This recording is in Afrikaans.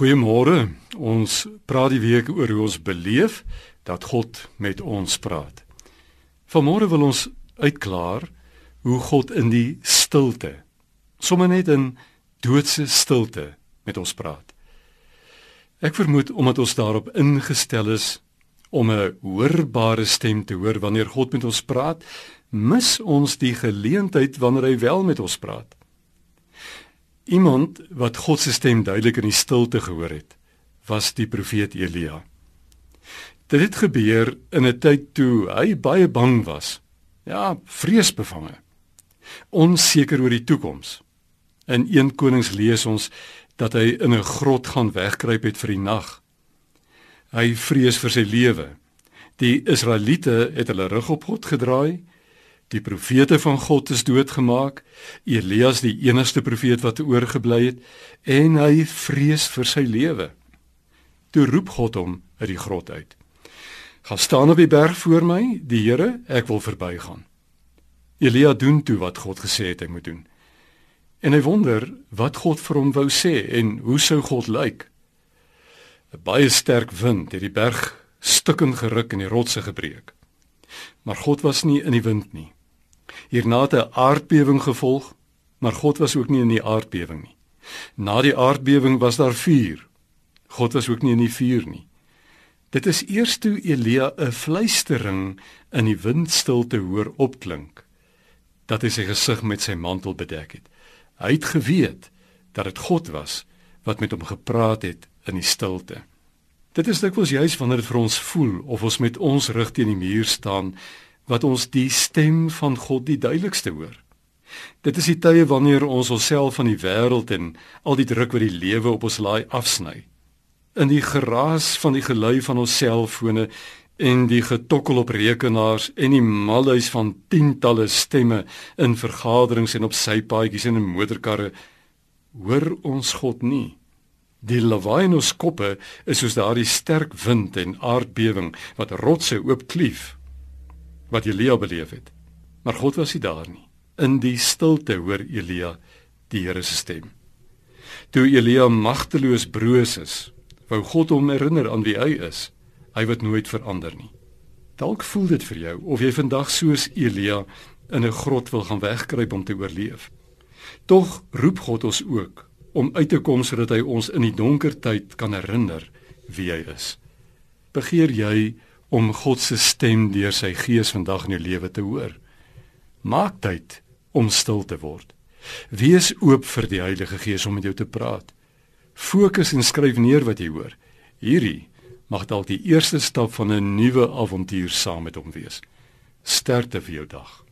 Goeiemôre. Ons praat die week oor hoe ons beleef dat God met ons praat. Vanmôre wil ons uitklaar hoe God in die stilte, sommer net in doodse stilte met ons praat. Ek vermoed omdat ons daarop ingestel is om 'n hoorbare stem te hoor wanneer God met ons praat, mis ons die geleentheid wanneer hy wel met ons praat. Iemand wat God se stem duidelik in die stilte gehoor het, was die profeet Elia. Dit het gebeur in 'n tyd toe hy baie bang was. Ja, vreesbevange. Onseker oor die toekoms. In 1 Konings lees ons dat hy in 'n grot gaan wegkruip het vir die nag. Hy vrees vir sy lewe. Die Israeliete het hulle rug op God gedraai Die profete van God is doodgemaak. Elias die enigste profeet wat oorgebly het en hy vrees vir sy lewe. Toe roep God hom uit die grot uit. Gaan staan op die berg voor my, die Here, ek wil verbygaan. Elia doen toe wat God gesê het hy moet doen. En hy wonder wat God vir hom wou sê en hoe sou God lyk? 'n Baie sterk wind het die berg stukken geruk en die rotse gebreek. Maar God was nie in die wind nie. Hierna het 'n aardbewing gevolg, maar God was ook nie in die aardbewing nie. Na die aardbewing was daar vuur. God was ook nie in die vuur nie. Dit is eers toe Elia 'n fluistering in die windstilte hoor opklink dat hy sy gesig met sy mantel bedek het. Hy het geweet dat dit God was wat met hom gepraat het in die stilte. Dit is dikwels juis wanneer dit vir ons voel of ons met ons rug teen die muur staan wat ons die stem van God die duidelikste hoor. Dit is die tye wanneer ons onsself van die wêreld en al die druk wat die lewe op ons laai afsny. In die geraas van die gelui van ons selfone en die getokkel op rekenaars en die malhuis van tientalle stemme in vergaderings en op sypaadjies en in motorkarre hoor ons God nie. Die lawaai in ons koppe is soos daardie sterk wind en aardbewing wat rotse oopklief wat Elia beleef het. Maar God was nie daar nie. In die stilte hoor Elia die Here se stem. Toe Elia magteloos broos is, wou God hom herinner aan wie hy is, hy wat nooit verander nie. Dalk voel dit vir jou of jy vandag soos Elia in 'n grot wil gaan wegkruip om te oorleef. Tog roep God ons ook om uit te kom sodat hy ons in die donker tyd kan herinner wie hy is. Begeer jy om God se stem deur sy gees vandag in jou lewe te hoor. Maak tyd om stil te word. Wees oop vir die Heilige Gees om met jou te praat. Fokus en skryf neer wat jy hoor. Hierdie mag dalk die eerste stap van 'n nuwe avontuur saam met hom wees. Sterkte vir jou dag.